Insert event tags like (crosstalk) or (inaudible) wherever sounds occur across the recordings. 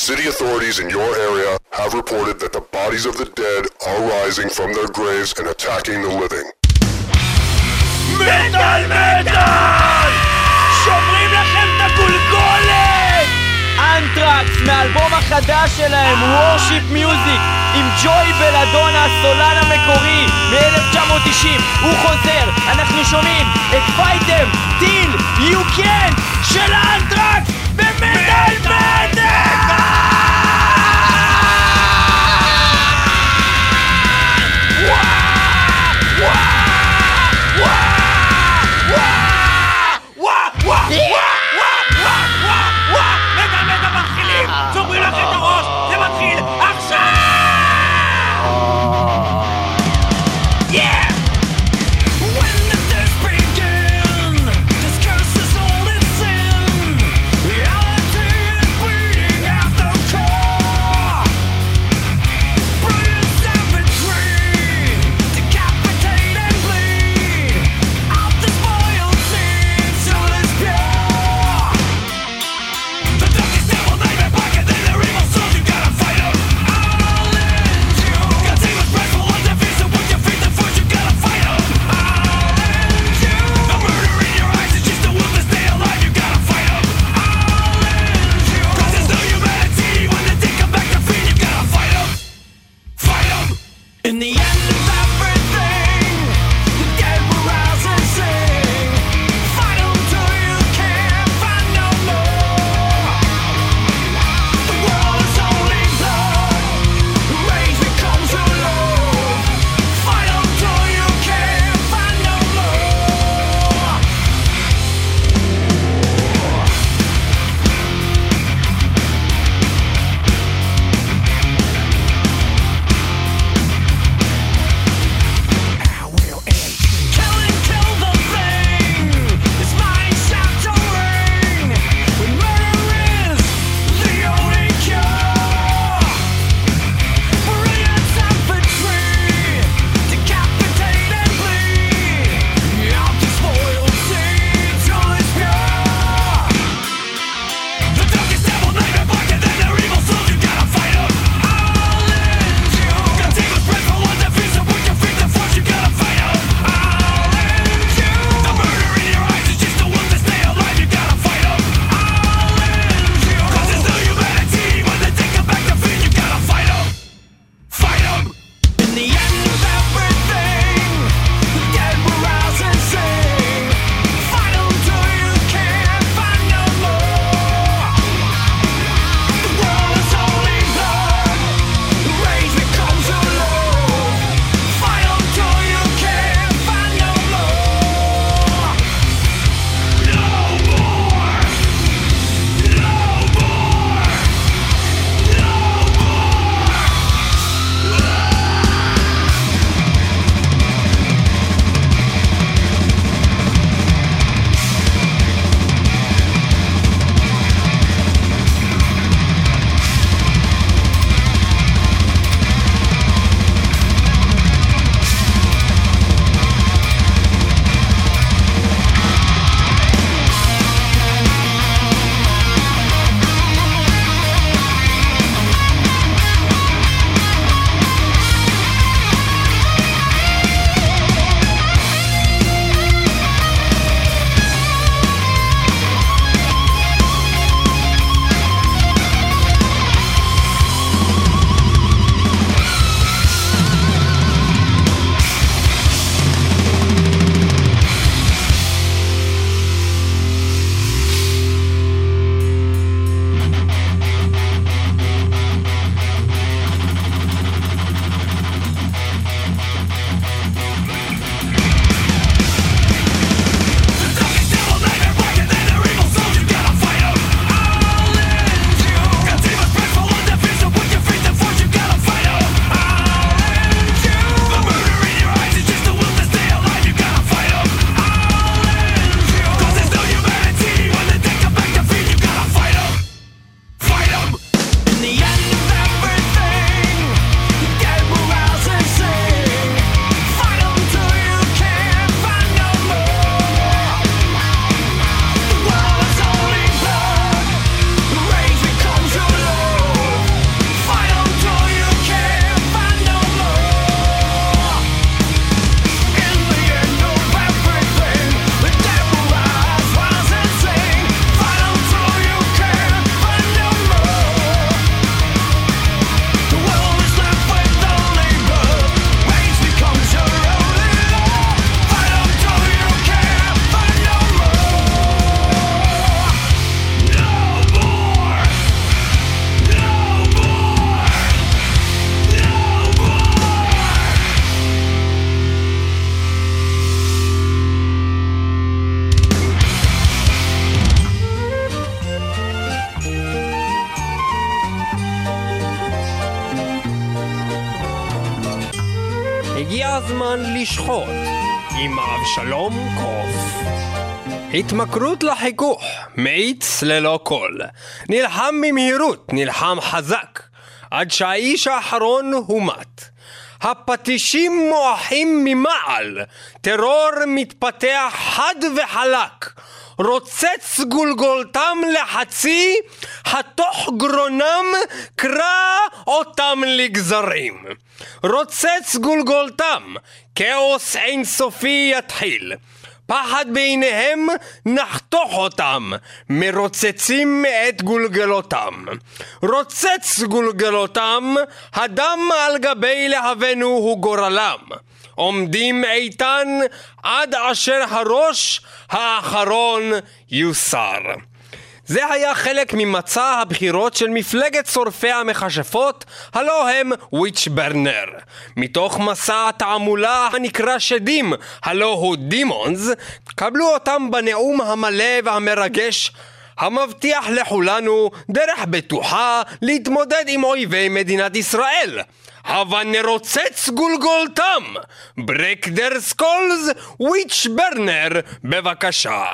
City authorities in your area have reported that the bodies of the dead are rising from their graves and attacking the living. מטאל מטאל! שוברים לכם את הגולגולת! אנטרקס מהאלבום החדש שלהם, Worship Music, עם ג'וי בלאדונה, הסולן המקורי, מ-1990. הוא חוזר, אנחנו שומעים את פייטם, טיל, You Can, של האנטרקס, במטאל התמכרות לחיכוך, מאיץ ללא קול. נלחם במהירות, נלחם חזק, עד שהאיש האחרון הומת. הפטישים מועכים ממעל, טרור מתפתח חד וחלק. רוצץ גולגולתם לחצי, התוך גרונם קרע אותם לגזרים. רוצץ גולגולתם, כאוס אינסופי יתחיל. פחד בעיניהם נחתוך אותם, מרוצצים את גולגלותם. רוצץ גולגלותם, הדם על גבי להבנו הוא גורלם. עומדים איתן עד אשר הראש האחרון יוסר. זה היה חלק ממצע הבחירות של מפלגת שורפי המכשפות, הלא הם Witchburner. מתוך מסע התעמולה הנקרא שדים, הלא הוא Demons, קבלו אותם בנאום המלא והמרגש המבטיח לכולנו דרך בטוחה להתמודד עם אויבי מדינת ישראל. הבה נרוצץ גולגולתם! Break their skulls, Witchburner, בבקשה.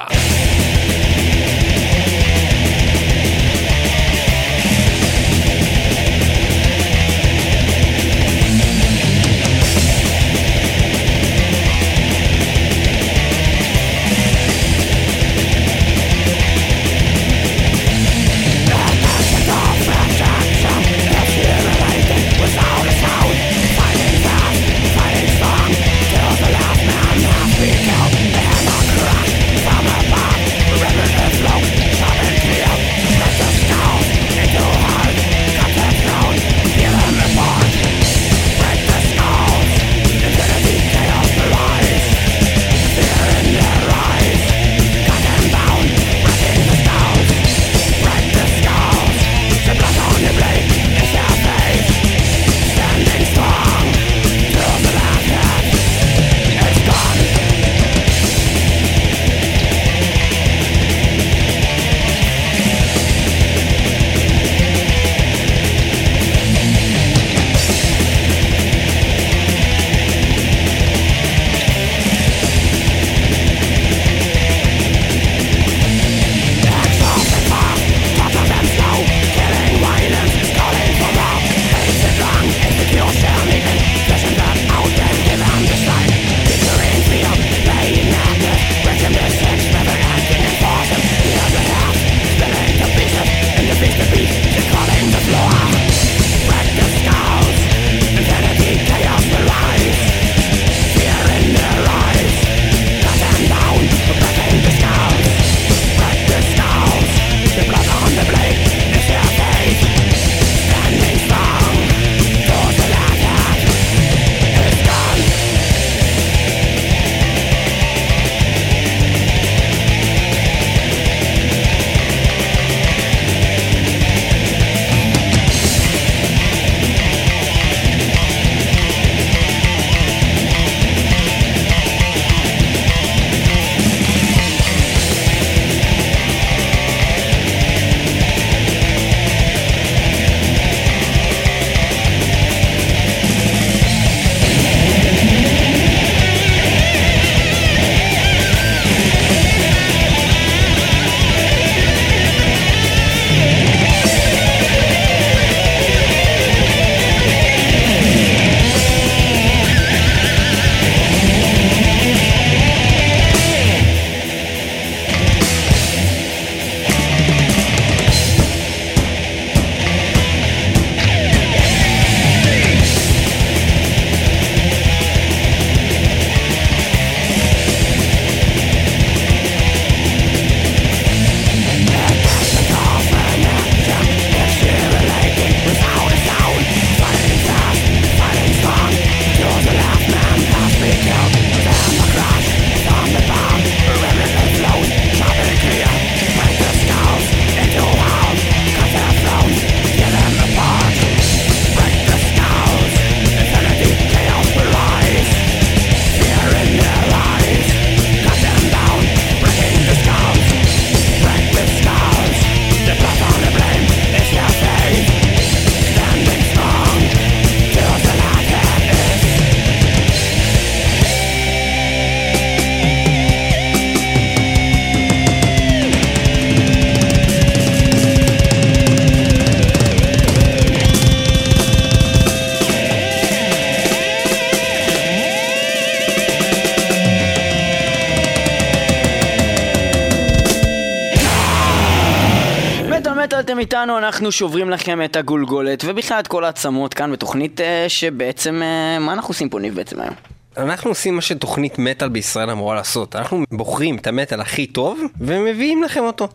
במטאל מטאל אתם איתנו, אנחנו שוברים לכם את הגולגולת, ובכלל את כל העצמות כאן בתוכנית אה, שבעצם, אה, מה אנחנו עושים פה ניב בעצם היום? אנחנו עושים מה שתוכנית מטאל בישראל אמורה לעשות. אנחנו בוחרים את המטאל הכי טוב, ומביאים לכם אותו.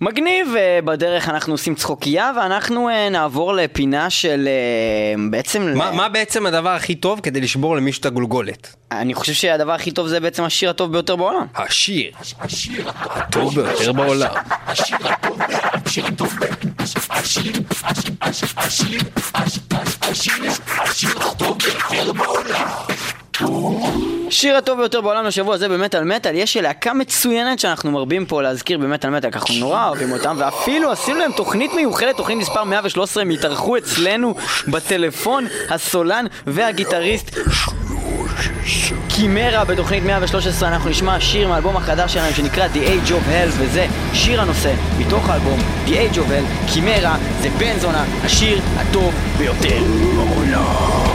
מגניב, אה, בדרך אנחנו עושים צחוקייה, ואנחנו אה, נעבור לפינה של אה, בעצם... מה ל- מה בעצם הדבר הכי טוב כדי לשבור למישהו את הגולגולת? אני חושב שהדבר הכי טוב זה בעצם השיר הטוב ביותר בעולם. השיר הטוב ביותר בעולם. שיר הטוב ביותר בעולם לשבוע הזה במטאל מטאל, יש להקה מצוינת שאנחנו מרבים פה להזכיר במטאל מטאל, ככה אנחנו נורא אוהבים אותם, ואפילו עשינו להם תוכנית מיוחדת, תוכנית מספר 113, הם התארחו אצלנו בטלפון, הסולן והגיטריסט קימרה בתוכנית 113 אנחנו נשמע שיר מהאלבום החדש שלהם שנקרא The Age of Hell וזה שיר הנושא מתוך האלבום The Age of Hell קימרה זה בן זונה השיר הטוב ביותר בעולם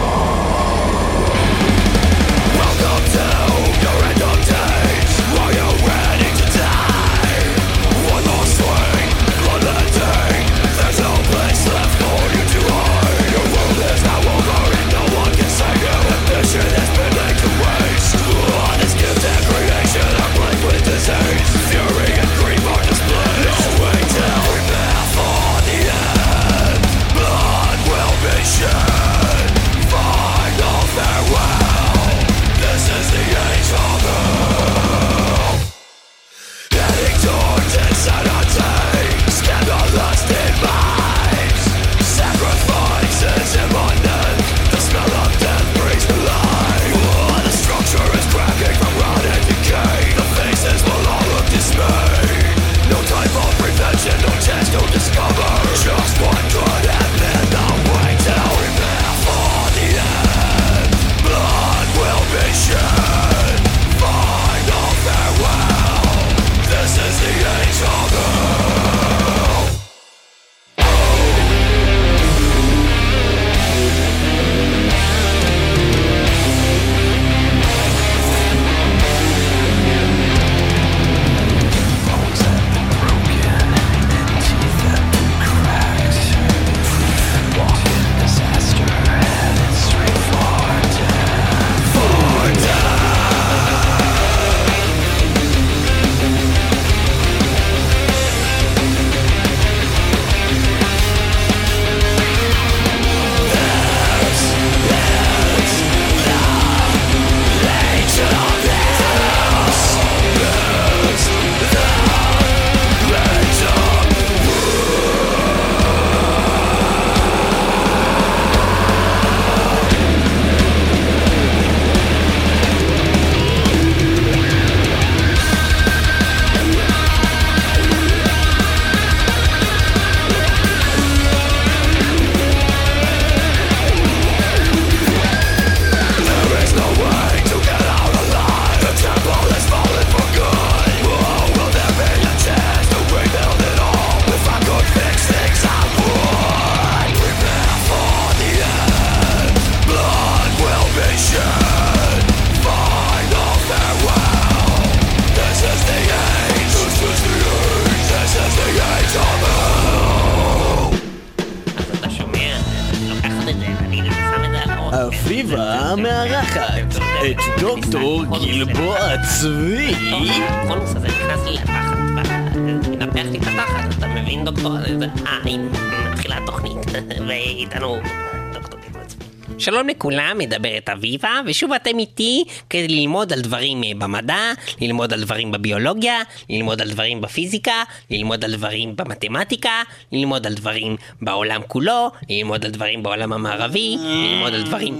לכולם, מדברת אביבה, ושוב אתם איתי כדי ללמוד על דברים אה, במדע, ללמוד על דברים בביולוגיה, ללמוד על דברים בפיזיקה, ללמוד על דברים במתמטיקה, ללמוד על דברים בעולם כולו, ללמוד על דברים בעולם המערבי, ללמוד על דברים...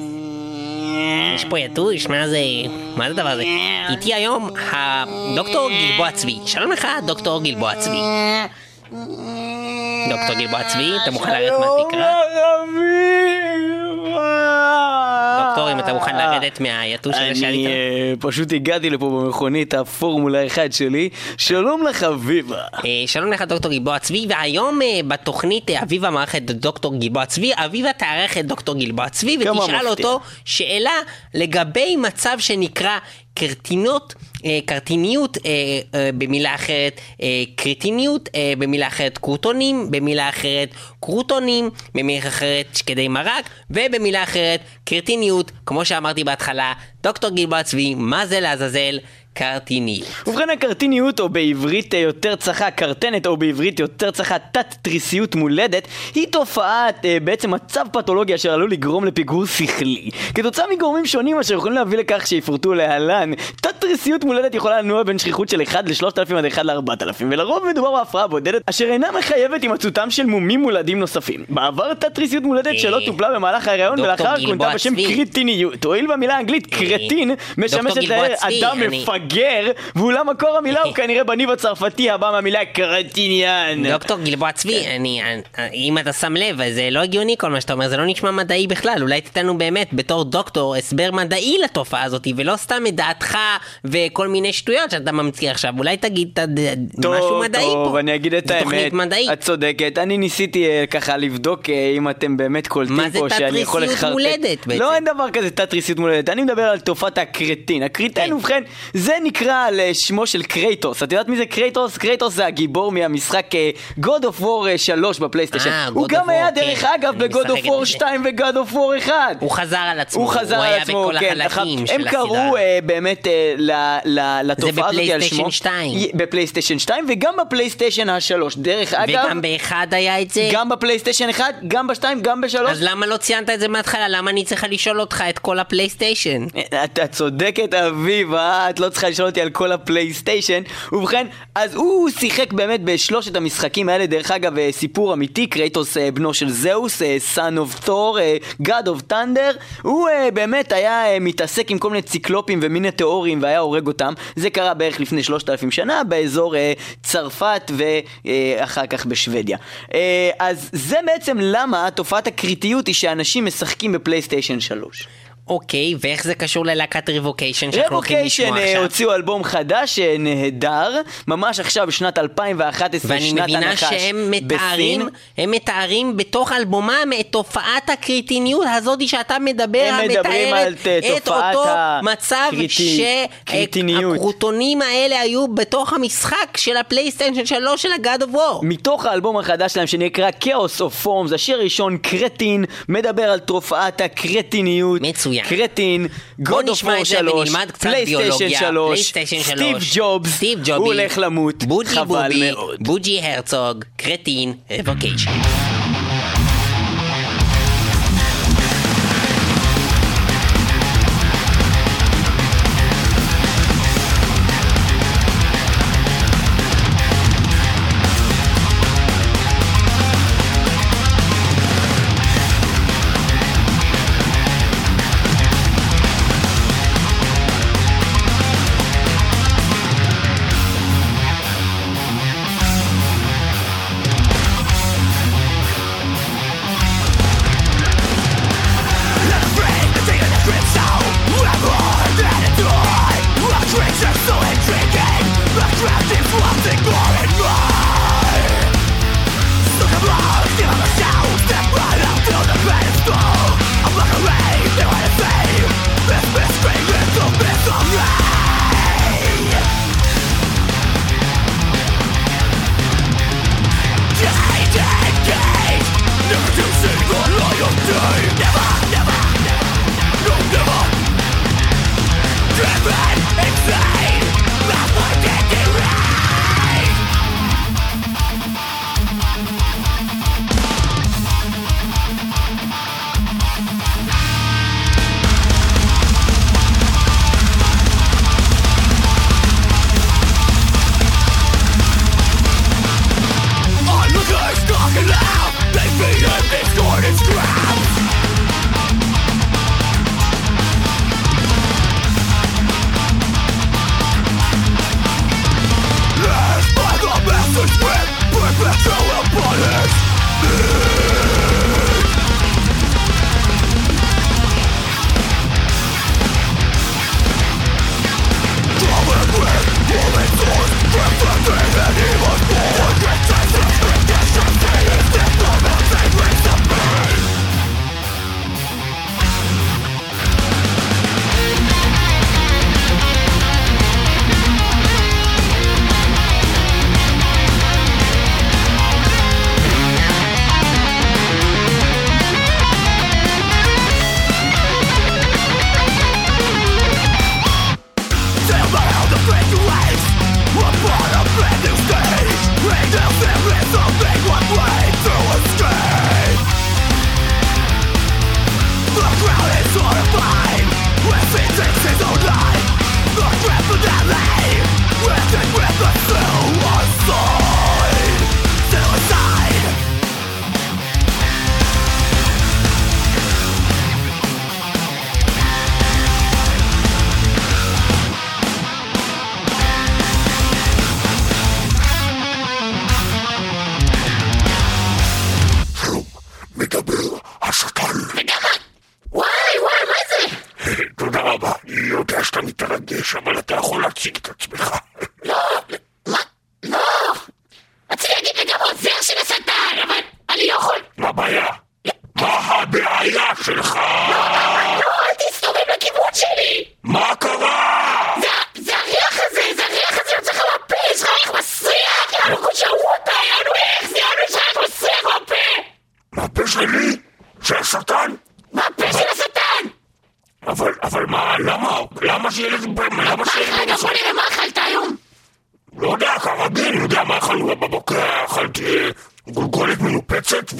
יש פה יתוש, מה זה... מה זה הדבר הזה? איתי היום הדוקטור גלבוע צבי. שלום לך, דוקטור גלבוע צבי. דוקטור גלבוע צבי, אתה מוכן מהתקרה? דוקטור, אם אתה מוכן לרדת מהיתוש הזה שעלית? אני אה, פשוט הגעתי לפה במכונית הפורמולה 1 שלי שלום לך אביבה אה, שלום לך דוקטור גלבוע צבי, והיום אה, בתוכנית אה, אביבה את דוקטור גלבוע צבי, אביבה תארח את דוקטור גלבוע צבי ותשאל. אותו שאלה לגבי מצב שנקרא קרטינות, אה, קרטיניות אה, אה, במילה אחרת, קרטיניות במילה אחרת, קרוטונים במילה אחרת, קרוטונים במילה אחרת, שקדי מרק, ובמילה אחרת, קרטיניות, כמו שאמרתי בהתחלה, דוקטור גלבוע צבי, מה זה לעזאזל? קרטיניות. ובכן הקרטיניות, או בעברית אה, יותר צחה קרטנת, או בעברית יותר צחה תת-תריסיות מולדת, היא תופעת, אה, בעצם מצב פתולוגי אשר עלול לגרום לפיגור שכלי. כתוצאה מגורמים שונים אשר יכולים להביא לכך שיפורטו להלן, תת-תריסיות מולדת יכולה לנוע בין שכיחות של 1 ל-3,000 עד 1 ל-4,000, ולרוב מדובר בהפרעה בודדת, אשר אינה מחייבת הימצאותם של מומים מולדים נוספים. בעבר תת-תריסיות מולדת שלא אה, טופלה במהלך ההיריון ולאחר כונתה בשם צבי. קריטיניות. הואיל והמילה האנגלית קרטין משמשת גלבוע לתאר מפגר, ואולם מקור המילה הוא (laughs) כנראה בניב הצרפתי הבא מהמילה קרטיניאן. דוקטור גלבוע צבי, אני, אני- אם אתה שם לב, זה לא הגיוני כל מה שאתה אומר, זה לא נשמע מדעי בכלל, אולי תיתן לנו באמת, בתור דוקטור, הסבר מדעי לתופעה הזאת, ולא סתם את דעתך וכל מיני שטויות שאתה ממציא עכשיו, אולי תגיד את הד- משהו מדעי טוב, פה. אני אגיד את האמת. מדעית. את צודקת. אני ניסיתי אה, ככה לבדוק אה, אם אתם באמת קולטים מה זה פה שאני יכול לחרטט. מולדת בעצם? לא, אין דבר כזה תת-תריסיות מולדת. אני מדבר על תופעת הקרטין. הקריטין, כן. ובכן, זה נקרא על אה, שמו של קרייטוס. את יודעת מי זה קרייטוס? קרייטוס זה הגיבור מהמשחק אה, God of War אה, 3 בפלייסטיישן. אה, הוא גם היה War, דרך כן. אגב ב-God of War זה. 2 ו-God of War 1. הוא חזר על עצמו, הוא חזר על עצמו, הוא היה כן. החלקים הם. קראו אה, באמת אה, לתופעה הזאת על שמו. 2. י- בפלייסטיישן 2 וגם בפלייסטיישן ה-3. דרך אגב, וגם באחד היה את זה. גם בפלייסטיישן 1, גם ב-2, גם ב-3. אז למה לא ציינת את זה מההתחלה? למה אני צריכה לשאול אותך את כל הפלייסטיישן? את צודקת אביב, אה? את לא צריכה לשאול אותי על כל הפלייסטיישן. ובכן, אז הוא שיחק באמת בשלושת המשחקים האלה, דרך אגב, אה, סיפור אמיתי, קרייטוס אה, בנו של זאוס, of Thor, אה, God of Thunder, הוא אה, באמת היה מתעסק עם כל מיני ציקלופים ומיניטאורים והיה הורג אותם. זה קרה בערך לפני שלושת אלפים שנה באזור צרפת ואחר כך בשוודיה. אז זה בעצם למה תופעת הקריטיות היא שאנשים משחקים בפלייסטיישן 3. אוקיי, ואיך זה קשור ללהקת ריבוקיישן שאנחנו הולכים לשמוע אה, עכשיו? הוציאו אלבום חדש אה, נהדר, ממש עכשיו בשנת 2011, ואני שנת מבינה הנחש שהם מתארים, בסין. הם מתארים בתוך אלבומם את תופעת הקריטיניות הזאת שאתה מדבר, הם מדברים על את תופעת אותו הקריטי- מצב. שהקרוטונים האלה היו בתוך המשחק של הפלייסטיישן 3 של ה-God of War. מתוך האלבום החדש שלהם שנקרא Chaos of Forms, השיר הראשון קרטין, מדבר על תופעת הקרטיניות. מצוין. קרטין, God of War את זה 3, ונלמד קצת פלייסטיישן ביולוגיה, 3, פלייסטיישן סטיב 3, ג'ובס, הוא הולך למות, חבל מאוד. בוג'י הרצוג, קרטין, ריבוקיישן. מה, למה? למה לזה... למה לזה... רגע, בוא נראה מה אכלת היום! לא יודע, כרגיל, אני יודע מה אכלנו בבוקר, אכלתי גולגולת מנופצת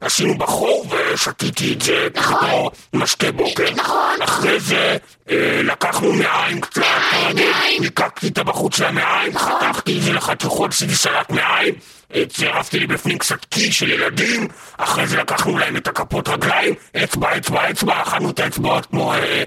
ועשינו בחור ושתיתי את זה כמו משקה בוקר. נכון. אחרי זה אה, לקחנו מעיים קצת, ניקקתי את הבחוץ של המעיים, חתכתי את זה לחתיכות, עשיתי סלט מעיים, אה, צירפתי לי בפנים קצת קי של ילדים, אחרי זה לקחנו להם את הכפות רגליים, אצבע, אצבע, אצבע, אכלנו את האצבעות כמו אה,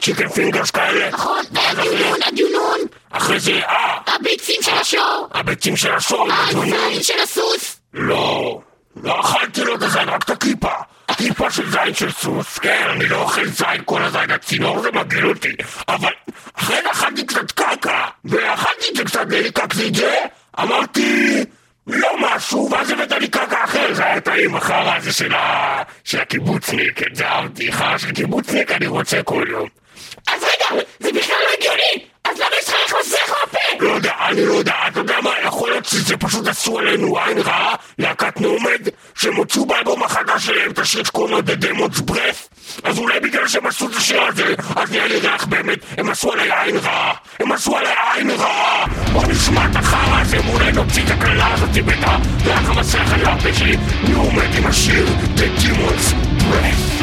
chicken fingers כאלה. נכון, והדיונון, הדיונון! אחרי זה, אה, הביצים של השור! הביצים של השור. הזין של הסוס! לא, לא אכלתי לו את הזין, רק את הכיפה. כיפה של זין של סוס, כן, אני לא אוכל זין, כל הזין הצינור זה מגעיל אותי. אבל אחרי זה אכלתי קצת קקה, ואכלתי את זה קצת, וליקקתי את זה, אמרתי, לא משהו, ואז הבאת לי קקה אחר, זה היה טעים, החרא הזה של ה... של הקיבוצניק, את זה אהבתי, חרא של קיבוצניק אני רוצה כל יום. אז רגע, זה בכלל לא הגיוני! אז למה יש לך ריח מסריח מהפה? לא יודע, אני לא יודע, אתה יודע מה, יכול להיות שזה פשוט עשו עלינו עין רעה, להקת נעמד, שהם הוציאו באלבום החדש שלהם את השיר שקוראים לו The Demon's Breath, אז אולי בגלל שהם עשו את השיר הזה, אז נהיה לי ריח באמת, הם עשו עליי עין רעה, הם עשו עליי עין רעה, בוא נשמע את החרא הזה, ואולי נוציא את הקללה הזאת ואת הריח המסריח על הפה שלי, נעמד עם השיר The Demon's Breath.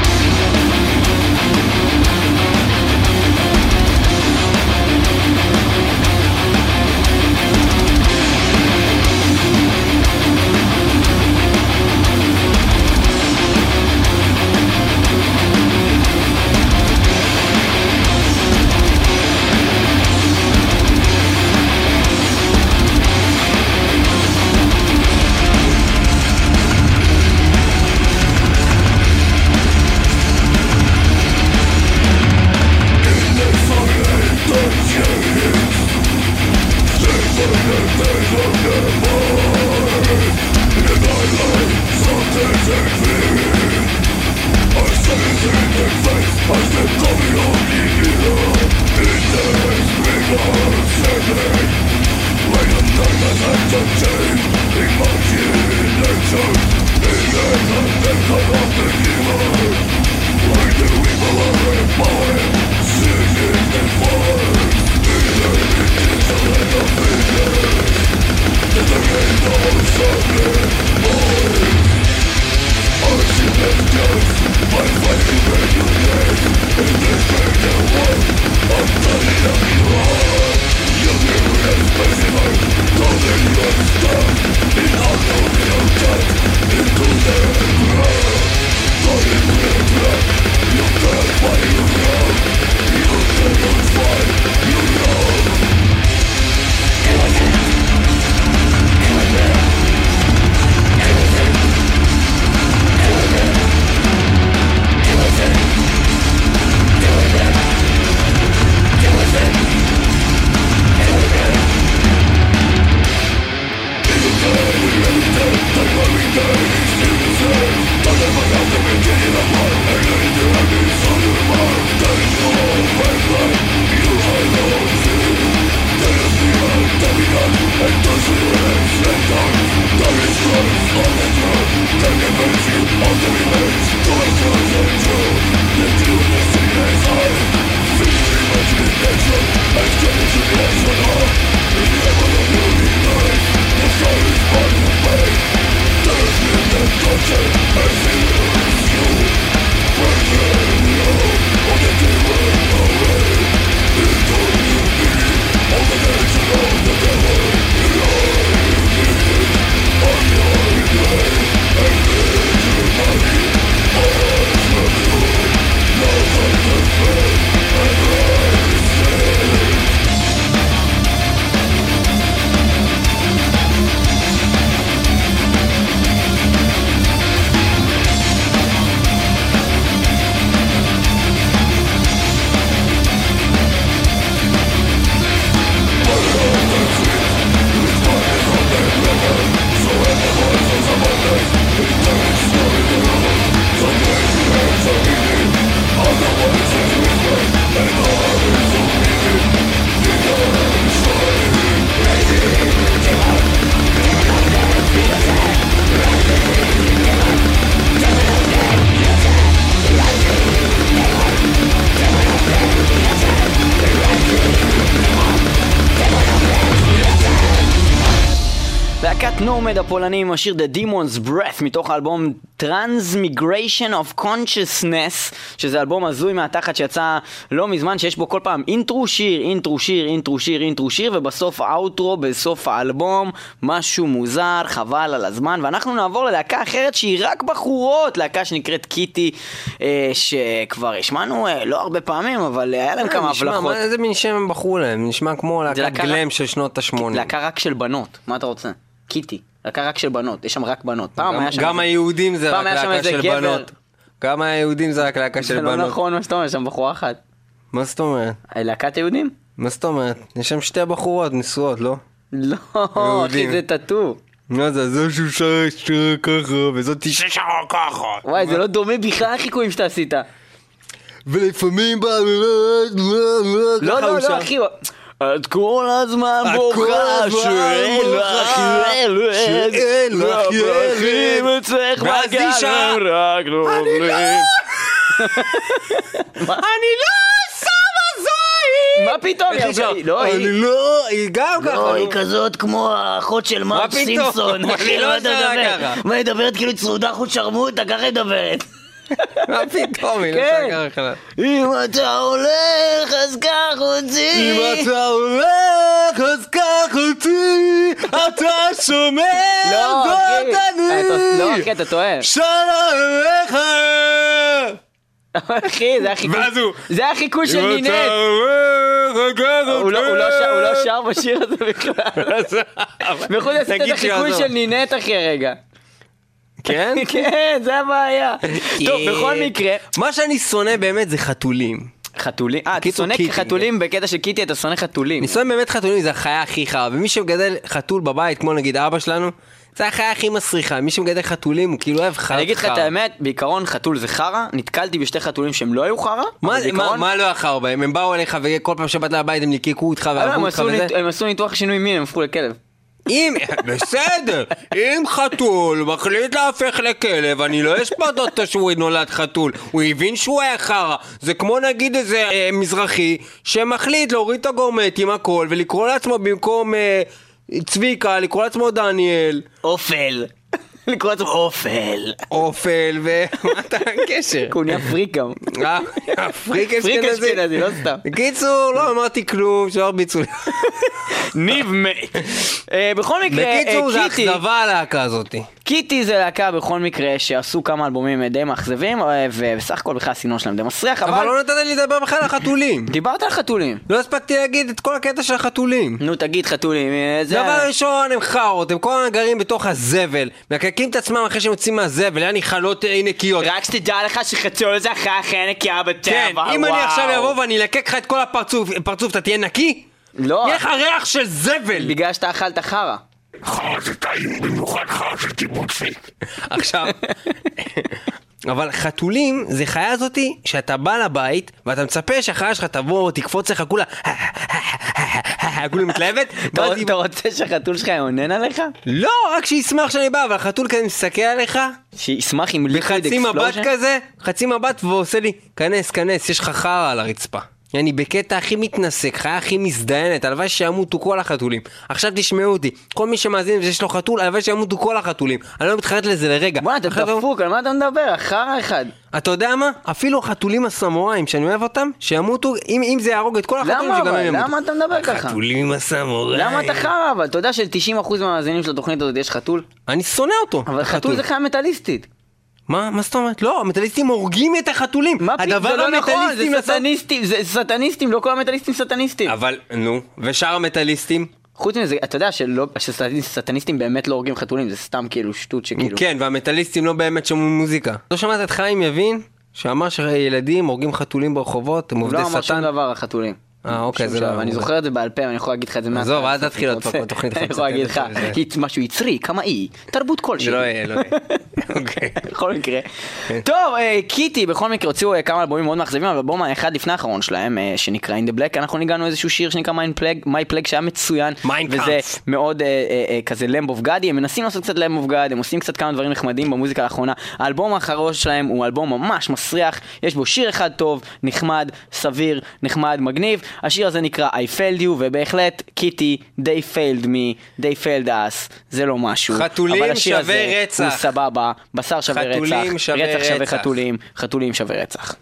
נומד הפולני עם השיר The Demon's Breath מתוך האלבום Transmigration of Consciousness שזה אלבום הזוי מהתחת שיצא לא מזמן שיש בו כל פעם אינטרו שיר, אינטרו שיר, אינטרו שיר, אינטרו שיר ובסוף האוטרו בסוף האלבום משהו מוזר, חבל על הזמן ואנחנו נעבור ללהקה אחרת שהיא רק בחורות, להקה שנקראת קיטי אה, שכבר השמענו אה, לא הרבה פעמים אבל היה להם כמה נשמע, הבלחות. איזה מין שם הם בחרו להם? נשמע כמו להקת להקה- גלם של שנות ה-80. להקה רק של בנות, מה אתה רוצה? קיטי, להקה רק של בנות, יש שם רק בנות. פעם גם- היה שם... גם היהודים זה רק להקה של גבר. בנות. גם היהודים זה רק להקה זה של לא בנות. נכון מה שאתה אומר, יש שם בחורה אחת. מה זאת אומרת? להקת יהודים? מה זאת אומרת? יש שם שתי בחורות נשואות, לא? לא. אחי זה טאטו. מה זה, זו שר ככה, וזאת ששרה ככה. וואי, זה לא דומה בכלל לחיקויים שאתה עשית. ולפעמים. לא, לא, לא, אחי. את כל הזמן בוכה שאין לך ילד. שאין לך ילד. אצלך ואז בגן רק נובלים. (laughs) אני לא שמה זין! מה פתאום? היא היא? לא, היא- אני לא, היא גם ככה. לא, היא. כזאת כמו האחות של מרק פתאום? סימפסון. (laughs) אני אחי, לא מה אתה שרה? ככה. מה, היא מדברת כאילו היא צרודה חוט שרמוטה, ככה היא מדברת. מה פתאום, היא. שרה ככה. אם אתה הולך, אז קח אותי. אם אתה הולך, אז קח אותי, אתה שומע זאת. אתה- לא, אני. אחי, אתה טועה. שלום עליך. אחי, זה חיקוי. ואז הוא- זה היה חיקוי של נינט. הוא לא- לא שר- הוא לא שר בשיר הזה בכלל. (laughs) עשית את החיקוי. של נינט אחי רגע. כן? (laughs) כן, זה הבעיה. טוב, בכל מקרה, מה שאני שונא באמת זה חתולים. חתולים, אה, אתה שונא. חתולים בקטע של קיטי, אתה שונא חתולים. אני שונא באמת חתולים, זה החיה הכי חרא. ומי שמגדל חתול בבית, כמו נגיד אבא שלנו, זה החיה הכי מסריחה. מי שמגדל חתולים, הוא כאילו אוהב חרא. אני אגיד לך את האמת, בעיקרון חתול זה חרא, נתקלתי בשתי חתולים שהם לא היו חרא, מה, לא אחר בהם? הם באו אליך וכל פעם שבאת לבית הם ליקקו אותך הם אותך וזה? הם עשו ניתוח שינוי מין, הם הפכו לכלב. אם, בסדר, אם חתול מחליט להפך לכלב, אני לא אשפוט אותו שהוא נולד חתול, הוא הבין שהוא היה חרא. זה כמו נגיד איזה אה, מזרחי שמחליט להוריד את הגורמטים הכל ולקרוא לעצמו במקום אה, צביקה, לקרוא לעצמו דניאל, אופל. לקרוא לעצמו אופל. אופל ו... מה אתה הקשר? הוא נהיה פריק גם. אה, פריק פריק אשכנזי. לא סתם. בקיצור, לא אמרתי כלום, שלא הרביצו לי. ניב מת. אה, בכל מקרה, אה, בקיצור, זה קיטי, אכזבה הלהקה הזאתי. קיטי זה להקה בכל מקרה שעשו כמה אלבומים די מאכזבים, אה, ובסך הכל בכלל הסגנון שלהם די מסריח, אבל אבל לא נתת לי לדבר בכלל על חתולים. דיברת על חתולים. לא הספקתי להגיד את כל הקטע של החתולים. נו תגיד חתולים, אה, זה... דבר ראשון, הם חארות, הם כל הזמן גרים בתוך הזבל, מקקים את עצמם אחרי שהם יוצאים מהזבל, יעני חלות אה, נקיות. רק שתדע לך שחתול זה אחרי הכי נקייה בטבע, כן, אם אני וואו. עכשיו אבוא ואני אלקק לך את כל הפרצוף, פרצוף, אתה תהיה נקי? לא, יהיה לך ריח של זבל! בגלל שאתה אכלת חרא. חרא זה טעים, במיוחד חרא של קיבוצי. עכשיו, (laughs) אבל חתולים זה חיה זאתי שאתה בא לבית ואתה מצפה שהחיה שלך תבוא, תקפוץ לך כולה, (laughs) כולה מתלהבת, אתה רוצה שהחתול שלך יאונן עליך? לא, רק שישמח שאני בא, אבל החתול כזה מסתכל עליך, שישמח עם ליקוויד בחצי מבט? כזה, חצי מבט ועושה לי, כנס, כנס, יש לך חרא על הרצפה. אני בקטע הכי מתנשק, חיה הכי מזדיינת, הלוואי שימותו כל החתולים. עכשיו תשמעו אותי, כל מי שמאזין ויש לו חתול, הלוואי שימותו כל החתולים. אני לא מתחרט לזה לרגע. בוא'נה, אתה דפוק, על מה אתה מדבר? חרא אחד. אתה יודע מה? אפילו החתולים הסמוראים שאני אוהב אותם, שימותו, אם, אם זה יהרוג את כל החתולים, למה שגם הם? ימותו. למה אתה מדבר ככה? החתולים הסמוראים. למה אתה חרא אבל? אתה יודע של-90% מהמאזינים של התוכנית הזאת יש חתול? אני שונא אותו. אבל. חתול זה חיה מטאליסטית. מה? מה זאת אומרת? לא, המטאליסטים הורגים את החתולים. מה פתאום? זה לא נכון, זה סטניסטים, זה סטניסטים, לא כל המטאליסטים סטניסטים. אבל, נו, ושאר המטאליסטים? חוץ מזה, אתה יודע שלא- שסטניסטים באמת לא הורגים חתולים, זה סתם כאילו שטות שכאילו... כן, והמטאליסטים לא באמת שומעים מוזיקה. לא שמעת את חיים יבין? שאמר שילדים הורגים חתולים ברחובות, הם הוא עובדי לא אמר שום שטן? דבר על חתולים. אה, אוקיי, זה. לא... אני זוכר את זה בעל פה, ואני יכול להגיד לך את זה מההתחלה. עזוב, אל תתחיל עוד. (laughs) פעם תוכנית אני יכול להגיד לך, זה- "היא משהו יצרי, קמאי, תרבות כלשהי. זה לא יהיה, לא יהיה. (laughs) אוקיי. בכל מקרה. טוב, אה, Kittie בכל מקרה הוציאו אה, כמה אלבומים מאוד מאכזבים, אבל אלבום האחד לפני האחרון שלהם, אה, שנקרא In the Black, אנחנו ניגנו איזשהו שיר שנקרא My Plague שהיה מצוין, וזה. מאוד כזה Lamb of God י, הם מנסים לעשות קצת Lamb of God, הם עושים קצת כמה דברים נחמדים במוזיקה האחרונה. האלבום האחרון שלהם הוא אלבום ממש מסריח, יש בו שיר אחד טוב, נחמד, סביר, נחמד, מגניב. השיר הזה נקרא I failed you, ובהחלט Kittie, they failed me, they failed us, זה לא משהו. חתולים אבל השיר שווה הזה רצח. הוא סבבה, בשר שווה רצח, שווה רצח שווה רצח. חתולים, חתולים שווה רצח.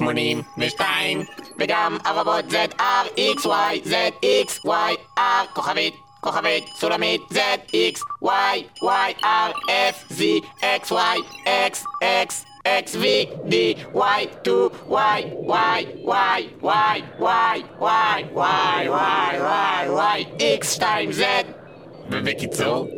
ZX82 וגם הרובוט ZR XY ZX YR כוכבית כוכבית סולמית ZX Y Y R F Z X Y X X X V D Y 2 Y Y Y Y Y Y Y Y Y Y X 2 Z ובקיצור,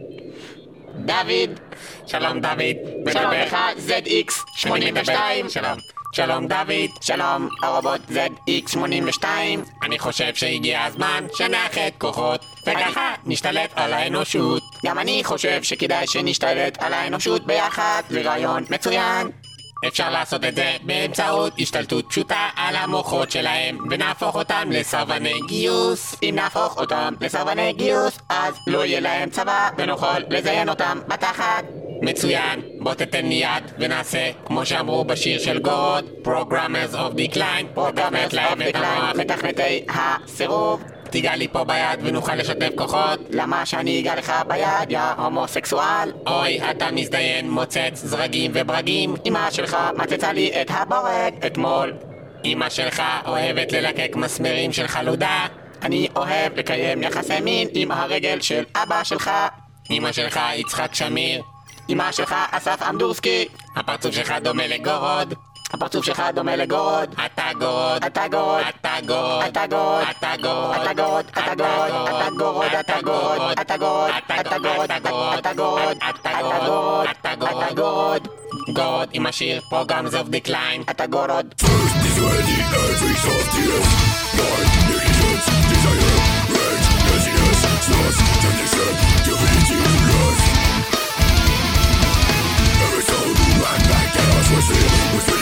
דוד שלום דוד, שלום. לך ZX אני מדבר. 82 שלום. שלום דוד, שלום הרובוט ZX 82 אני חושב שהגיע הזמן שנאחד כוחות, וככה נשתלט על האנושות. גם אני חושב שכדאי שנשתלט על האנושות ביחד, זה רעיון מצוין. אפשר לעשות את זה באמצעות השתלטות פשוטה על המוחות שלהם, ונהפוך אותם לסרבני גיוס. אם נהפוך אותם לסרבני גיוס, אז לא יהיה להם צבא, ונוכל לזיין אותם בתחת. מצוין, בוא תתן לי יד ונעשה כמו שאמרו בשיר של Gorod, Programmers of Decline, את Decline, המוח. מתכנתי הסירוב. תיגע לי פה ביד ונוכל לשתף כוחות. למה שאני אגע לך ביד, יא הומוסקסואל? אוי, אתה מזדיין, מוצץ זרגים וברגים. אמא שלך מצצה לי את הבורג אתמול. אמא שלך אוהבת ללקק מסמרים של חלודה. אני אוהב לקיים יחסי מין עם הרגל של אבא שלך. אמא שלך יצחק שמיר. אמא שלך אסף אמדורסקי. הפרצוף שלך דומה לגורוד. Partout j'ai rat dans mes legod A ta god, à ta god, à ta god, à ta god, à ta god, à ta god, à ta god, à ta god, à ta god, à ta god, à ta god, à ta god, à ta god, à ta god, à ta god, god, in my shield, programs of decline, à ta god, first is ready, every soft yes, nine, negligence, desire, rage, laziness, sloth, tendency, divinity, lust, every soul, run back, chaos, we're still, we're still,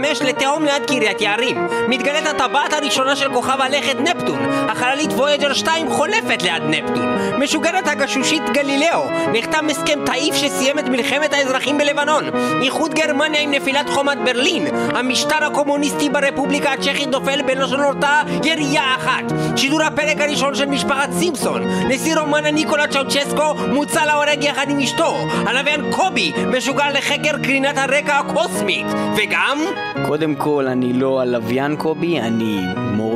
405 לתהום ליד קריית יערים. מתגלית הטבעת הראשונה של כוכב הלכת נפטון. החללית וויג'ר 2 חולפת ליד נפטון. משוגרת הגשושית גלילאו. נחתם הסכם תעיף שסיים את מלחמת האזרחים בלבנון. איחוד גרמניה עם נפילת חומת ברלין. המשטר הקומוניסטי ברפובליקה הצ'כית נופל בלא שנורתה ירייה אחת. שידור הפרק הראשון של משפחת סימפסון. נשיא רומנה ניקולה צ'אוצ'סקו מוצא להורג יחד עם אשתו. הלוויין קובי משוגר לחקר קרינת הרקע הקוסמית. וגם... קודם כל, אני לא הלוויין קובי, אני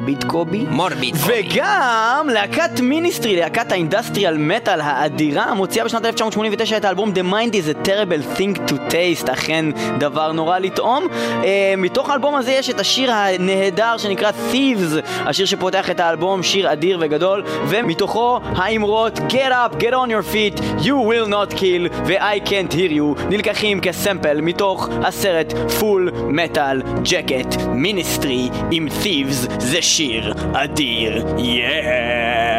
מורביד קובי. מורביד קובי. וגם להקת Ministry, להקת ה industrial metal האדירה, מוציאה בשנת 1989 את האלבום The Mind is a Terrible Thing to Taste, אכן דבר נורא לטעום. אה, מתוך האלבום הזה יש את השיר הנהדר שנקרא Thieves, השיר שפותח את האלבום, שיר אדיר וגדול, ומתוכו האמרות Get up, get on your feet, you will not kill, ו-I can't hear you, נלקחים כסמפל מתוך הסרט פול מטאל ג'קט מיניסטרי עם Thieves, זה שיר אדיר, יאה!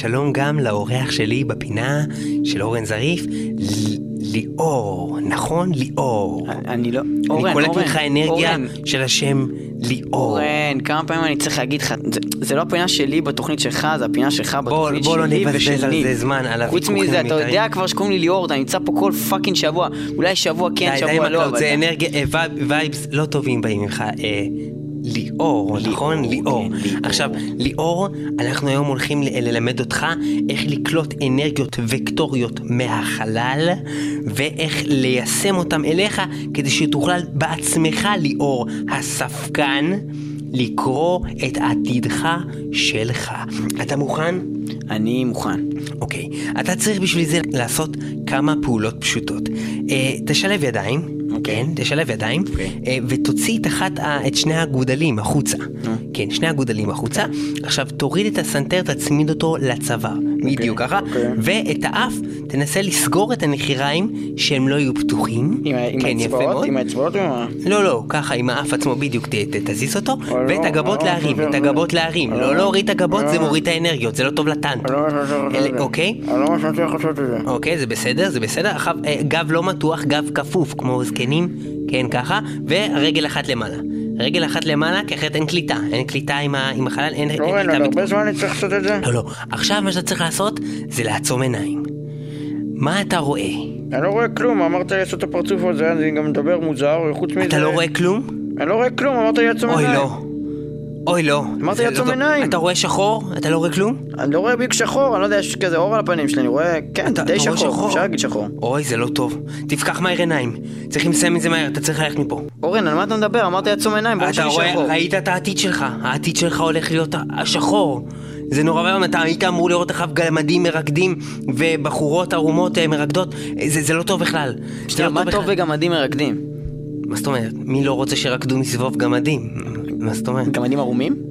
ושלום גם לאורח שלי בפינה של אורן זריף, ליאור, נכון? ליאור. אני לא... אני אורן, קולט אורן, ממך אנרגיה אורן, של השם ליאור. אורן, כמה פעמים אני צריך להגיד לך, זה- זה לא הפינה שלי בתוכנית שלך, זה הפינה שלך בתוכנית בוא לא שלי נבזבז על ושלי. זה זמן, על חוץ הוויכוחים מזה, אתה. יודע כבר שקוראים לי ליאור, אתה נמצא פה כל fucking שבוע. אולי שבוע כן, די, די עם שבוע לא. זה אנרגיה, אה, vibe- vibes לא טובים באים ממך. ליאור, נכון? ליאור. עכשיו, ליאור, אנחנו היום הולכים ללמד אותך איך לקלוט אנרגיות וקטוריות מהחלל, ואיך ליישם אותם אליך, כדי שתוכל בעצמך, ליאור, הספקן, לקרוא את עתידך שלך. אתה מוכן? אני מוכן. אוקיי, אתה צריך בשביל זה לעשות כמה פעולות פשוטות. אה, תשלב ידיים. כן, תשלב ידיים, אה, ותוציא את אחת, את שני הגודלים החוצה. כן, שני הגודלים החוצה. עכשיו תוריד את הסנטר, תצמיד אותו לצוואר. בדיוק ככה. אוקיי. ואת האף, תנסה לסגור את הנחיריים שהם לא יהיו פתוחים. כן, יפה האצבעות? מאוד. עם האצבעות או. לא, לא, ככה עם האף עצמו בדיוק תזיז אותו, לא, ואת הגבות לא, להרים, לא, את הגבות להרים. לא, להוריד את הגבות, זה. מוריד את האנרגיות, זה לא טוב לטנט. אוקיי? אוקיי, זה בסדר, זה בסדר. אה, גב לא מתוח, גב כפוף, כמו זקנים, כן, ככה, ורגל אחת למעלה. רגל אחת למעלה, כי אחרת אין קליטה. אין קליטה עם, ה, עם החלל, אין, אין אורן, קליטה. עוד הרבה. זמן אני צריך לעשות את זה? לא, לא. עכשיו מה שאתה צריך לעשות, זה לעצום עיניים. מה אתה רואה? אני לא רואה כלום, אמרת לי לעשות את הפרצוף הזה, אני גם מדבר מוזר, וחוץ מזה... אתה לא רואה כלום? אני לא רואה כלום, אמרת לי לעצום אוי, עיניים. לא. אוי, לא. אמרתי לא לעצום טוב. עיניים. אתה רואה שחור? אתה לא רואה כלום? אני לא רואה ביג שחור, אני לא יודע, יש כזה אור על הפנים שלי, אני רואה, כן, אתה- די אתה רואה שחור, אפשר להגיד שחור. אוי, זה לא טוב. תפקח מהר עיניים. צריכים לסיים את זה מהר, אתה צריך ללכת מפה. אורן, על מה אתה מדבר? אמרתי לעצום עיניים, ברור אתה שלי רואה, שחור. ראית את העתיד שלך, העתיד שלך הולך להיות השחור. זה נורא ואיום, אתה היית אמור לראות אחריו גמדים מרקדים ובחורות ערומות אה, מרקדות, זה, זה לא טוב בכלל. זה שנייה, לא מה טוב. בגמדים מרקדים? מה זאת אומרת? מי לא רוצה שרקדו מסביב גמדים? מה זאת אומרת? גמדים ערומים?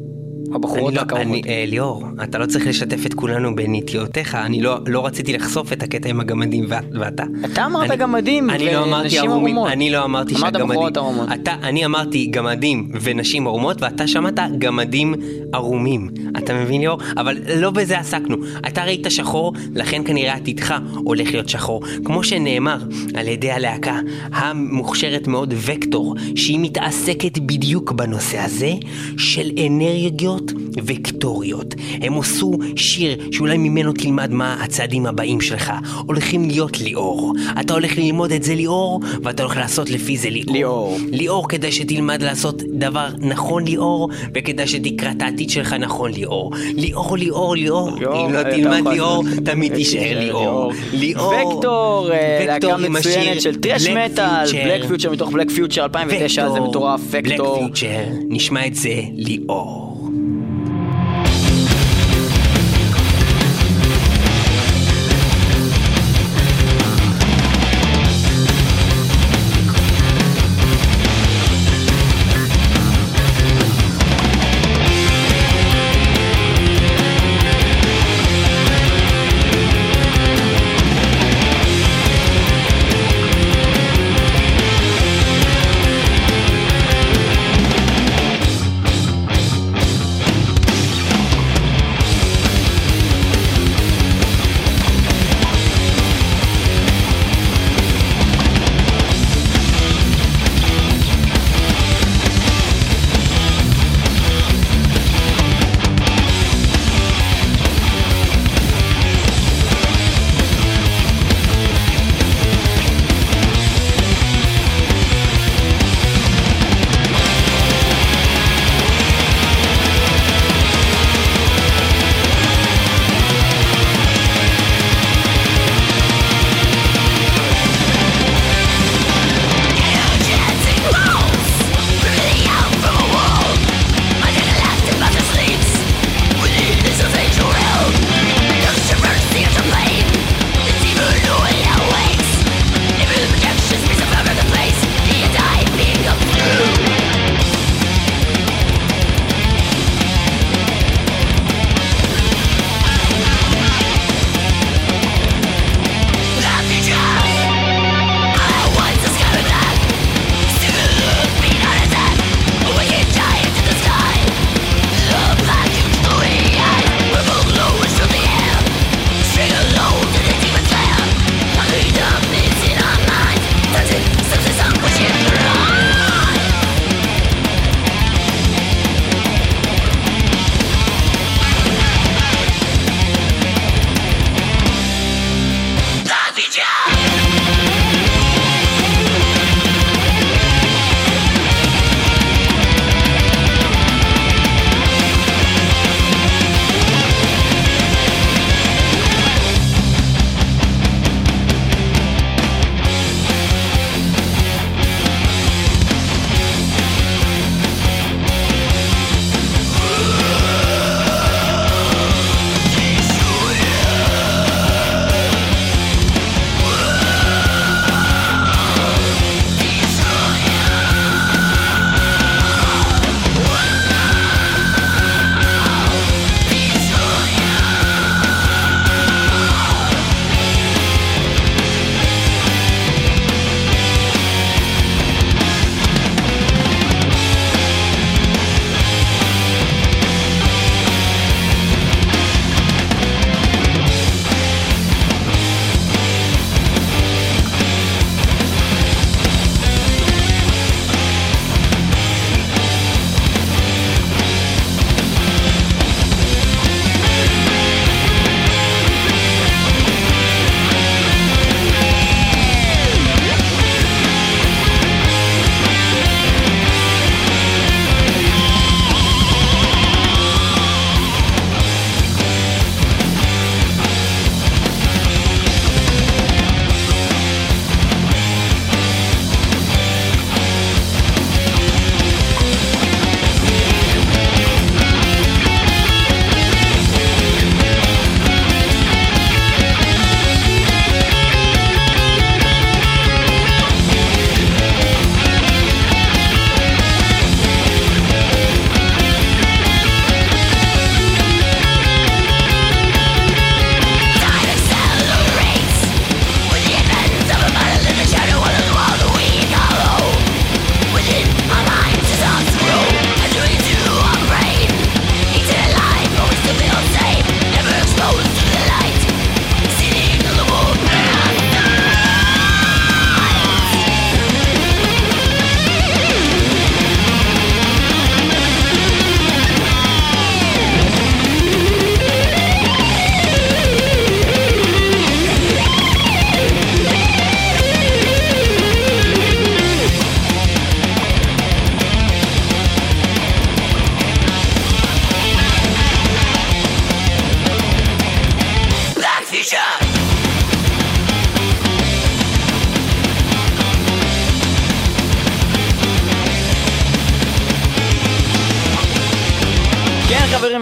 הבחורות לא, הקרומות. אני, אה, ליאור, אתה לא צריך לשתף את כולנו בנטיותיך, אני לא, לא רציתי לחשוף את הקטע עם הגמדים ואת, ואתה. אתה אמרת אני- גמדים אני לא אמרתי ונשים ערומים, ערומות. אני לא אמרתי אמרת שהגמדים, בחורות ערומות. אתה, אני אמרתי גמדים ונשים ערומות ואתה שמעת גמדים ערומים, אתה מבין ליאור? אבל לא בזה עסקנו, אתה ראית שחור, לכן כנראה עתידך הולך להיות שחור, כמו שנאמר על ידי הלהקה המוכשרת מאוד וקטור, שהיא מתעסקת בדיוק בנושא הזה של אנרגיות וקטוריות. הם עשו שיר שאולי ממנו תלמד מה הצעדים הבאים שלך. הולכים להיות ליאור. אתה הולך ללמוד את זה ליאור, ואתה הולך לעשות לפי זה ליאור. ליאור. ליאור כדי שתלמד לעשות דבר נכון ליאור, וכדי שתקרא את העתיד שלך נכון ליאור. ליאור, ליאור, ליאור. אם לא אתה תלמד ליאור, תמיד תישאר ליאור. ליאור. Vektor, אה, להקה מצוינת של thrash metal. Black Future מתוך Black Future 2009, זה מטורף, Black Vektor. Future, נשמע את זה ליאור.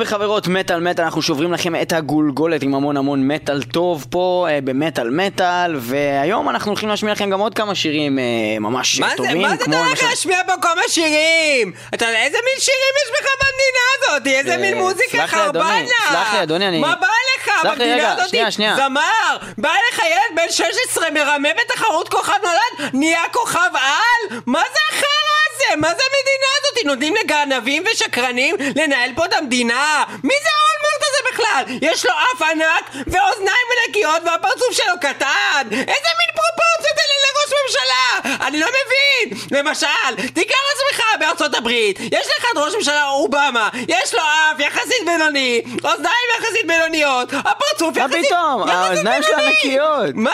וחברות, מטאל מטאל, אנחנו שוברים לכם את הגולגולת עם המון המון מטאל טוב פה אה, במטאל מטאל והיום אנחנו הולכים להשמיע לכם גם עוד כמה שירים אה, ממש מה זה, טובים מה זה אתה הולך להשמיע פה כמה שירים? אתה איזה מין שירים יש בך במדינה הזאת? איזה אה, מין מוזיקה סלח לי, אדוני, חרבנה? סלח לי, אדוני, אני- מה בא לך סלח לי, רגע, במדינה הזאת? שנייה, שנייה. זמר! בא לך ילד בן 16 מרמה בתחרות כוכב נולד? נהיה כוכב על? מה זה החרא הזה? מה זה המדינה הזאת? נותנים לגנבים ושקרנים לנהל פה את המדינה? מי זה האולמרט הזה בכלל? יש לו אף ענק ואוזניים ענקיות והפרצוף שלו קטן! איזה מין פרופורציות אלה לראש ממשלה? אני לא מבין! למשל, תיקח לעצמך בארצות הברית, יש לך את ראש ממשלה אובמה, יש לו אף יחסית בינוני, אוזניים יחסית בינוניות, הפרצוף מה יחסית... פתאום? יחסית האוזניים שלו. ענקיות. מה?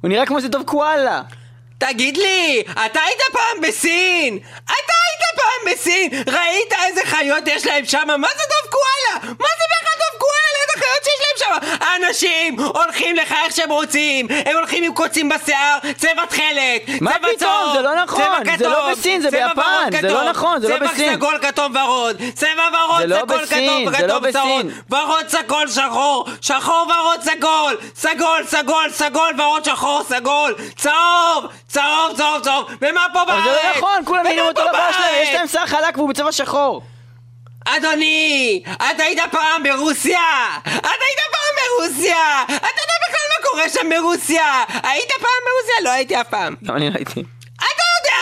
הוא נראה כמו סדוב קואלה תגיד לי, אתה היית פעם בסין? אתה היית פעם בסין? ראית איזה חיות יש להם שם? מה זה דוב קואלה? מה זה בכלל דוב קואלה? איזה חיות שיש להם שם? האנשים הולכים לך איך שהם רוצים הם הולכים עם קוצים בשיער, צבע תכלת, מה צבע פתאום? צהוב, זה לא נכון, צבע זה לא כתום, בסין, זה ביפן, זה כתום, לא נכון, זה לא בסין. צבע סגול כתום ורוד, צבע ורוד לא סגול כתום זה לא כתום צהוב. ורוד סגול שחור, שחור ורוד סגול, סגול סגול סגול ורוד שחור סגול, צהוב, צהוב צהוב צהוב, ומה פה בארץ? אבל זה לא נכון, כולם נראים אותו דבר שלהם? יש להם שיער חלק והוא בצבע שחור אדוני, אתה היית פעם ברוסיה! אתה היית פעם ברוסיה! אתה יודע בכלל מה קורה שם ברוסיה! היית פעם ברוסיה? לא הייתי אף פעם. גם אני אתה יודע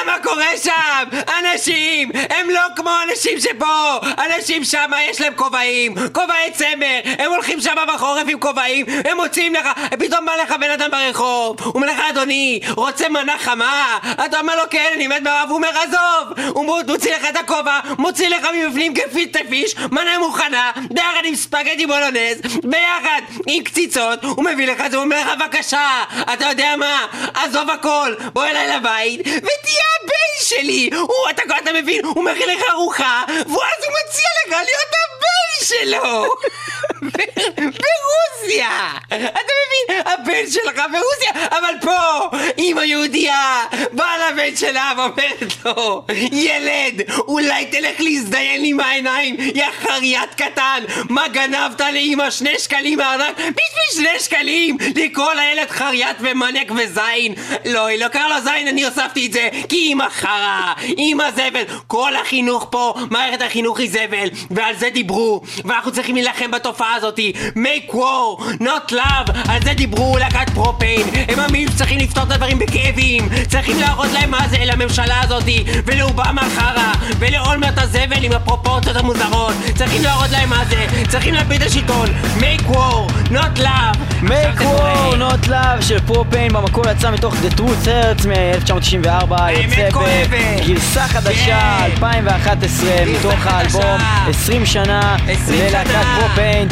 מה קורה שם! אנשים הם לא כמו אנשים שפה! אנשים שם יש להם כובעים, כובעי צמר, הם הולכים שם בחורף עם כובעים, הם מוציאים לך, פתאום בא לך בן אדם ברחוב, הוא אומר לך אדוני, רוצה מנה חמה? אתה אומר לו כן, אני מת ברעב, הוא אומר עזוב! הוא מו- מוציא לך את הכובע, מוציא לך מבפנים גפית פיש, מנה מוכנה, ביחד עם ספגטי בולונז, ביחד עם קציצות, הוא מביא לך את זה, הוא אומר לך בבקשה, אתה יודע מה? עזוב הכל, בוא אליי לבית, ותהיה הבן שלי! הוא, אתה, אתה מבין, הוא מכין לך ארוחה, ואז הוא מציע לך להיות הבן שלו! (laughs) ברוסיה! אתה מבין? הבן שלך ברוסיה, אבל פה, אימא יהודייה באה לבן שלה ואומרת לו, ילד, אולי תלך להזדיין עם העיניים, יא חריית קטן, מה גנבת לאימא שני שקלים מהארנק? בשביל שני שקלים! לקרוא לילד חריית ומניאק וזין! לא, היא לא קראה לו זין, אני הוספתי את זה, כי אימא חרא, אימא זבל, כל החינוך פה, מערכת החינוך היא זבל, ועל זה דיברו, ואנחנו צריכים להילחם בתופעה הזאתי, make war, not love, על זה דיברו להקת פרופיין, הם מאמינים שצריכים לפתור את הדברים בכאבים, צריכים להראות להם מה זה לממשלה הזאתי, ולאובמה חרא, ולאולמרט הזבל עם הפרופורציות המוזרות, צריכים להראות להם מה זה, צריכים להפיל את השלטון, make war, not love, make war not love של פרופיין במקור יצא מתוך The Truth Hurts מ-1994 האמת יוצא. בגרסה חדשה כן. 2011 מתוך חדשה. האלבום 20 שנה 20 ללהקת. פרופיין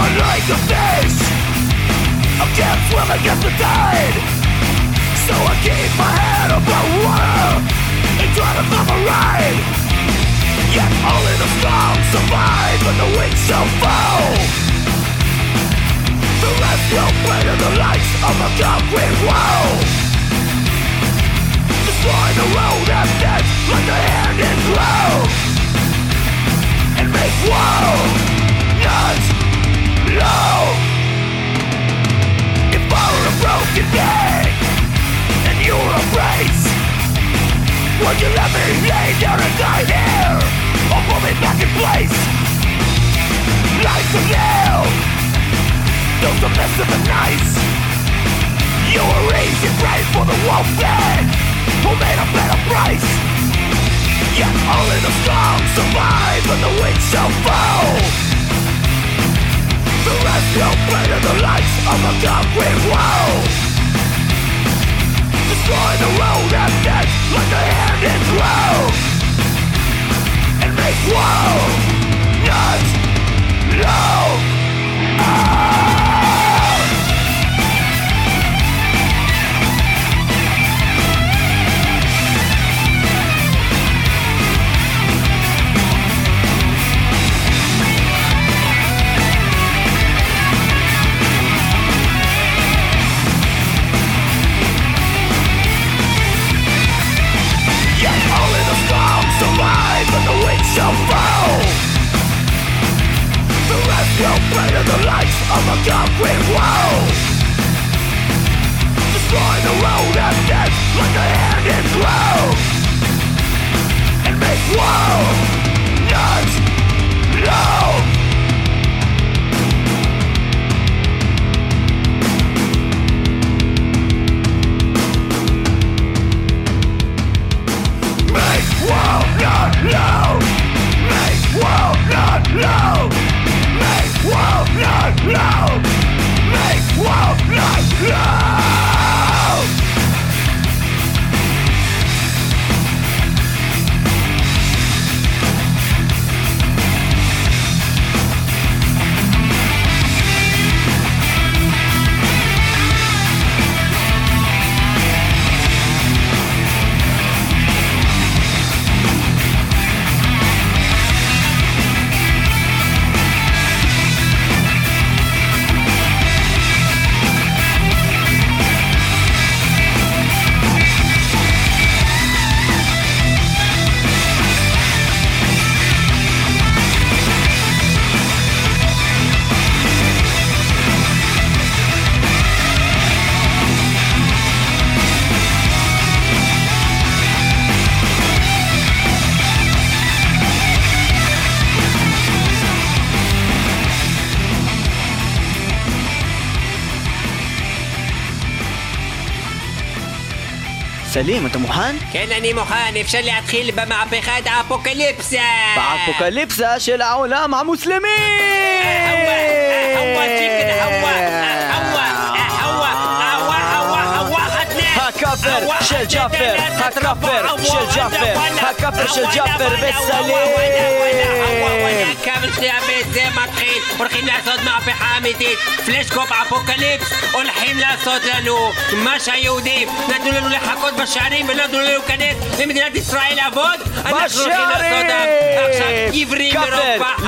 I'm like a fish. I can't swim against the tide. So I keep my head above water and try to find a ride. Yet only the strong survive and the weak shall fall. The rest will play to the lights of a concrete wall Destroy the road and death like the hand in glue And make war Would you let me lay down and die here? Or put me back in place. Like a nail Still submissive and nice You were easy prey for the wolf man Who made a better price? Yet only the strong survive and the weak shall fall. The rest will play to the lights of a concrete wall destroy the world of death Let the hand in flow And make war. Not love ah. shall fall The rescue pain in the light of a concrete wall Destroy the road and death like a hand in glove And make war not love no, no, no, no. סלים, אתה מוכן? כן, אני מוכן, אפשר להתחיל במהפכת האפוקליפסה! באפוקליפסה של העולם המוסלמי! הווה, הווה, צ'יקן, הווה, הווה, הווה, הווה, הווה, הווה, חתנה! הכאפר הווה, של ג'אפר, חתנה, הכאפר הווה, של הכאפר שלי וזה מתחיל, הולכים לעשות מהפכה אמיתית, פלשקופ אפוקליפס, הולכים לעשות לנו מה שהיהודים נתנו לנו לחכות בשערים ולא נתנו לנו להיכנס למדינת ישראל לעבוד, אנחנו הולכים לעשות עכשיו עיוורים מרוב פחד!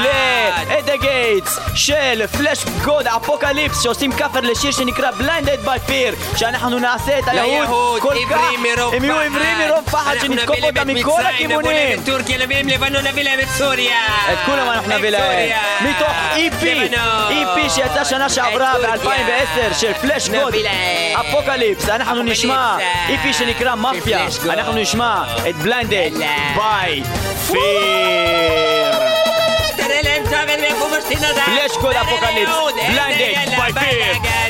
לאדה גייטס של פלאש גוד אפוקליפס שעושים כאפר לשיר שנקרא בליינדד ביי פיר שאנחנו נעשה את היהוד ליהוד, כל כך. הם יהיו עיוורים מרוב פחד אנחנו שנתקוף אותם את מכל הכיוונים נביא להם את טורקיה, נביא להם לבנון, נביא להם את סוריה. את כולם אנחנו את נביא להם סוריה. מתוך לבנון. EP שיצא שנה שעברה את טורקיה. ב-2010 של פלאש גוד. אפוקליפס אנחנו נשמע. EP שנקרא מאפיה. אנחנו נשמע את בליינדד. ביי פיר פלאש גוד אפוקליפס, blinded by fear.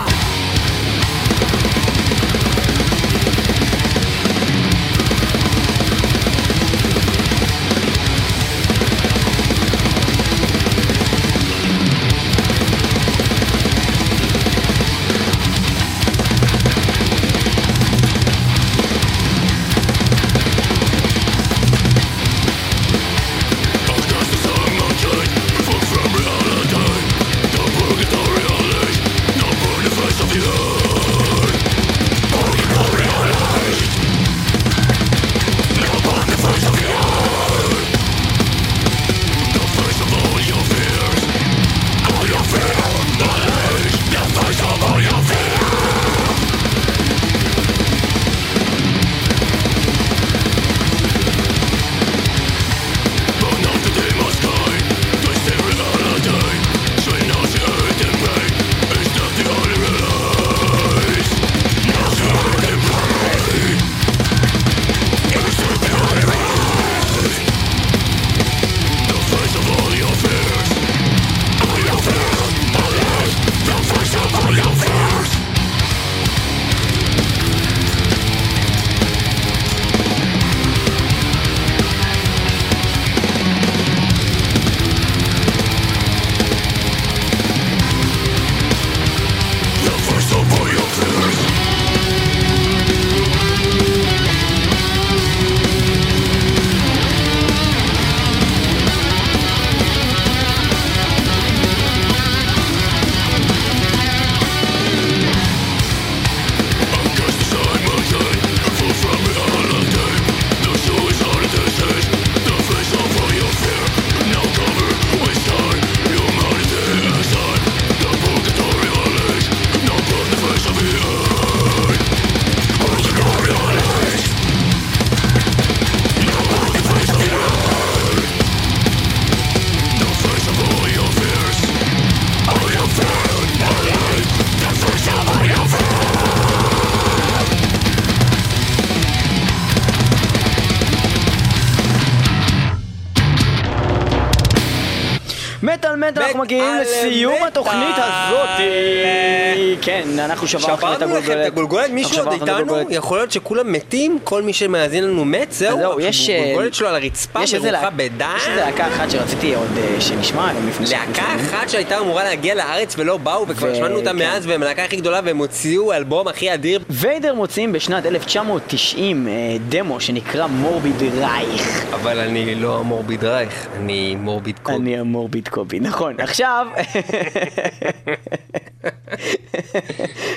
אנחנו שברנו לכם את שברנו לכם את הגולגולת, מישהו עוד איתנו? הגולגולת. יכול להיות שכולם מתים? כל מי שמאזין לנו מת? זהו? יש... אה, הגולגולת שלו על הרצפה, מרוחה בדם? יש איזה להקה אחת שרציתי עוד אה, שנשמע גם לפני להקה. אחת שהייתה אמורה להגיע לארץ ולא באו, וכבר שמענו אותה כן. מאז, והם הלהקה הכי גדולה, והם הוציאו אלבום הכי אדיר. ויידר מוציאים בשנת 1990 אה, דמו שנקרא מורביד רייך. אבל אני לא המורביד רייך, אני מורביד קוב. אני המורביד קובי, נכון. עכשיו, (laughs)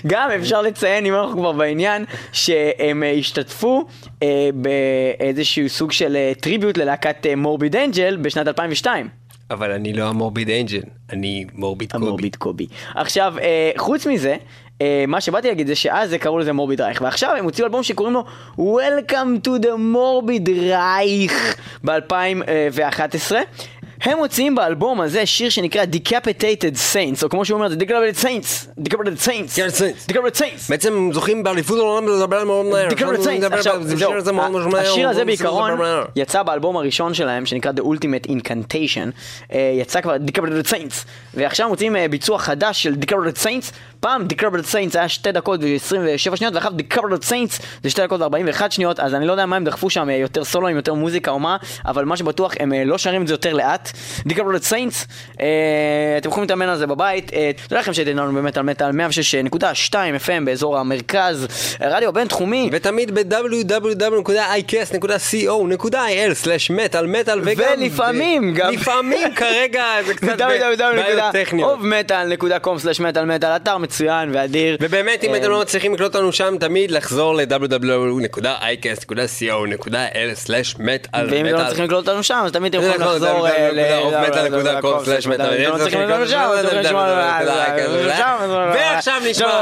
גם אפשר לציין, אם אנחנו כבר בעניין, שהם אה, השתתפו אה, באיזשהו סוג של אה, טריביוט ללהקת אה, מורביד אנג'ל בשנת 2002. אבל אני לא המורביד אנג'ל, אני מורביד קובי. המורביד קובי. עכשיו, אה, חוץ מזה, אה, מה שבאתי להגיד זה שאז זה קראו לזה מורביד רייך, ועכשיו הם הוציאו אלבום שקוראים לו Welcome to the מורביד רייך ב-2011. הם מוציאים באלבום הזה שיר שנקרא Decapitated Saints, או כמו שהוא אומר, זה Decapitated Saints, Decapitated Saints, Decapitated Saints. Decapitated Saints. בעצם הם זוכים באליפות העולם לדבר מאוד מהר. Decapitated Saints. עכשיו, השיר הזה בעיקרון. יצא באלבום הראשון שלהם שנקרא The Ultimate Incantation, אה, יצא כבר Decapitated Saints, ועכשיו מוצאים אה, ביצוע חדש של Decapitated Saints, פעם Decapitated Saints היה 2 דקות ו-27 שניות, ואחר Decapitated Saints זה 2 דקות ו-41 שניות, אז אני לא יודע מה הם דחפו שם, אה, יותר סולואים, יותר מוזיקה או מה, אבל מה שבטוח הם לא שרים את זה יותר לאט. Decapitated Saints, אה, אתם יכולים להתאמן על זה בבית, אה, תודה לכם שהייתם לנו באמת על מטאל 106.2 FM באזור המרכז, רדיו בינתחומי. ותמיד ב-www.icast.co.il/מטאל מטאל וגם... ולפעמים גם- לפעמים כרגע זה קצת בעיות טכניות. www.ovmetal.מטאל אתר מצוין ואדיר. ובאמת אם אה, אתם לא מצליחים לקלוט אותנו שם תמיד לחזור ל-www.icast.co.il/מטאל ואם אתם לא צריכים לקלוט אותנו שם, אז תמיד אתם יכולים לחזור www.metal.com/metal. אם לא יכולים לשמוע... ועכשיו נשמע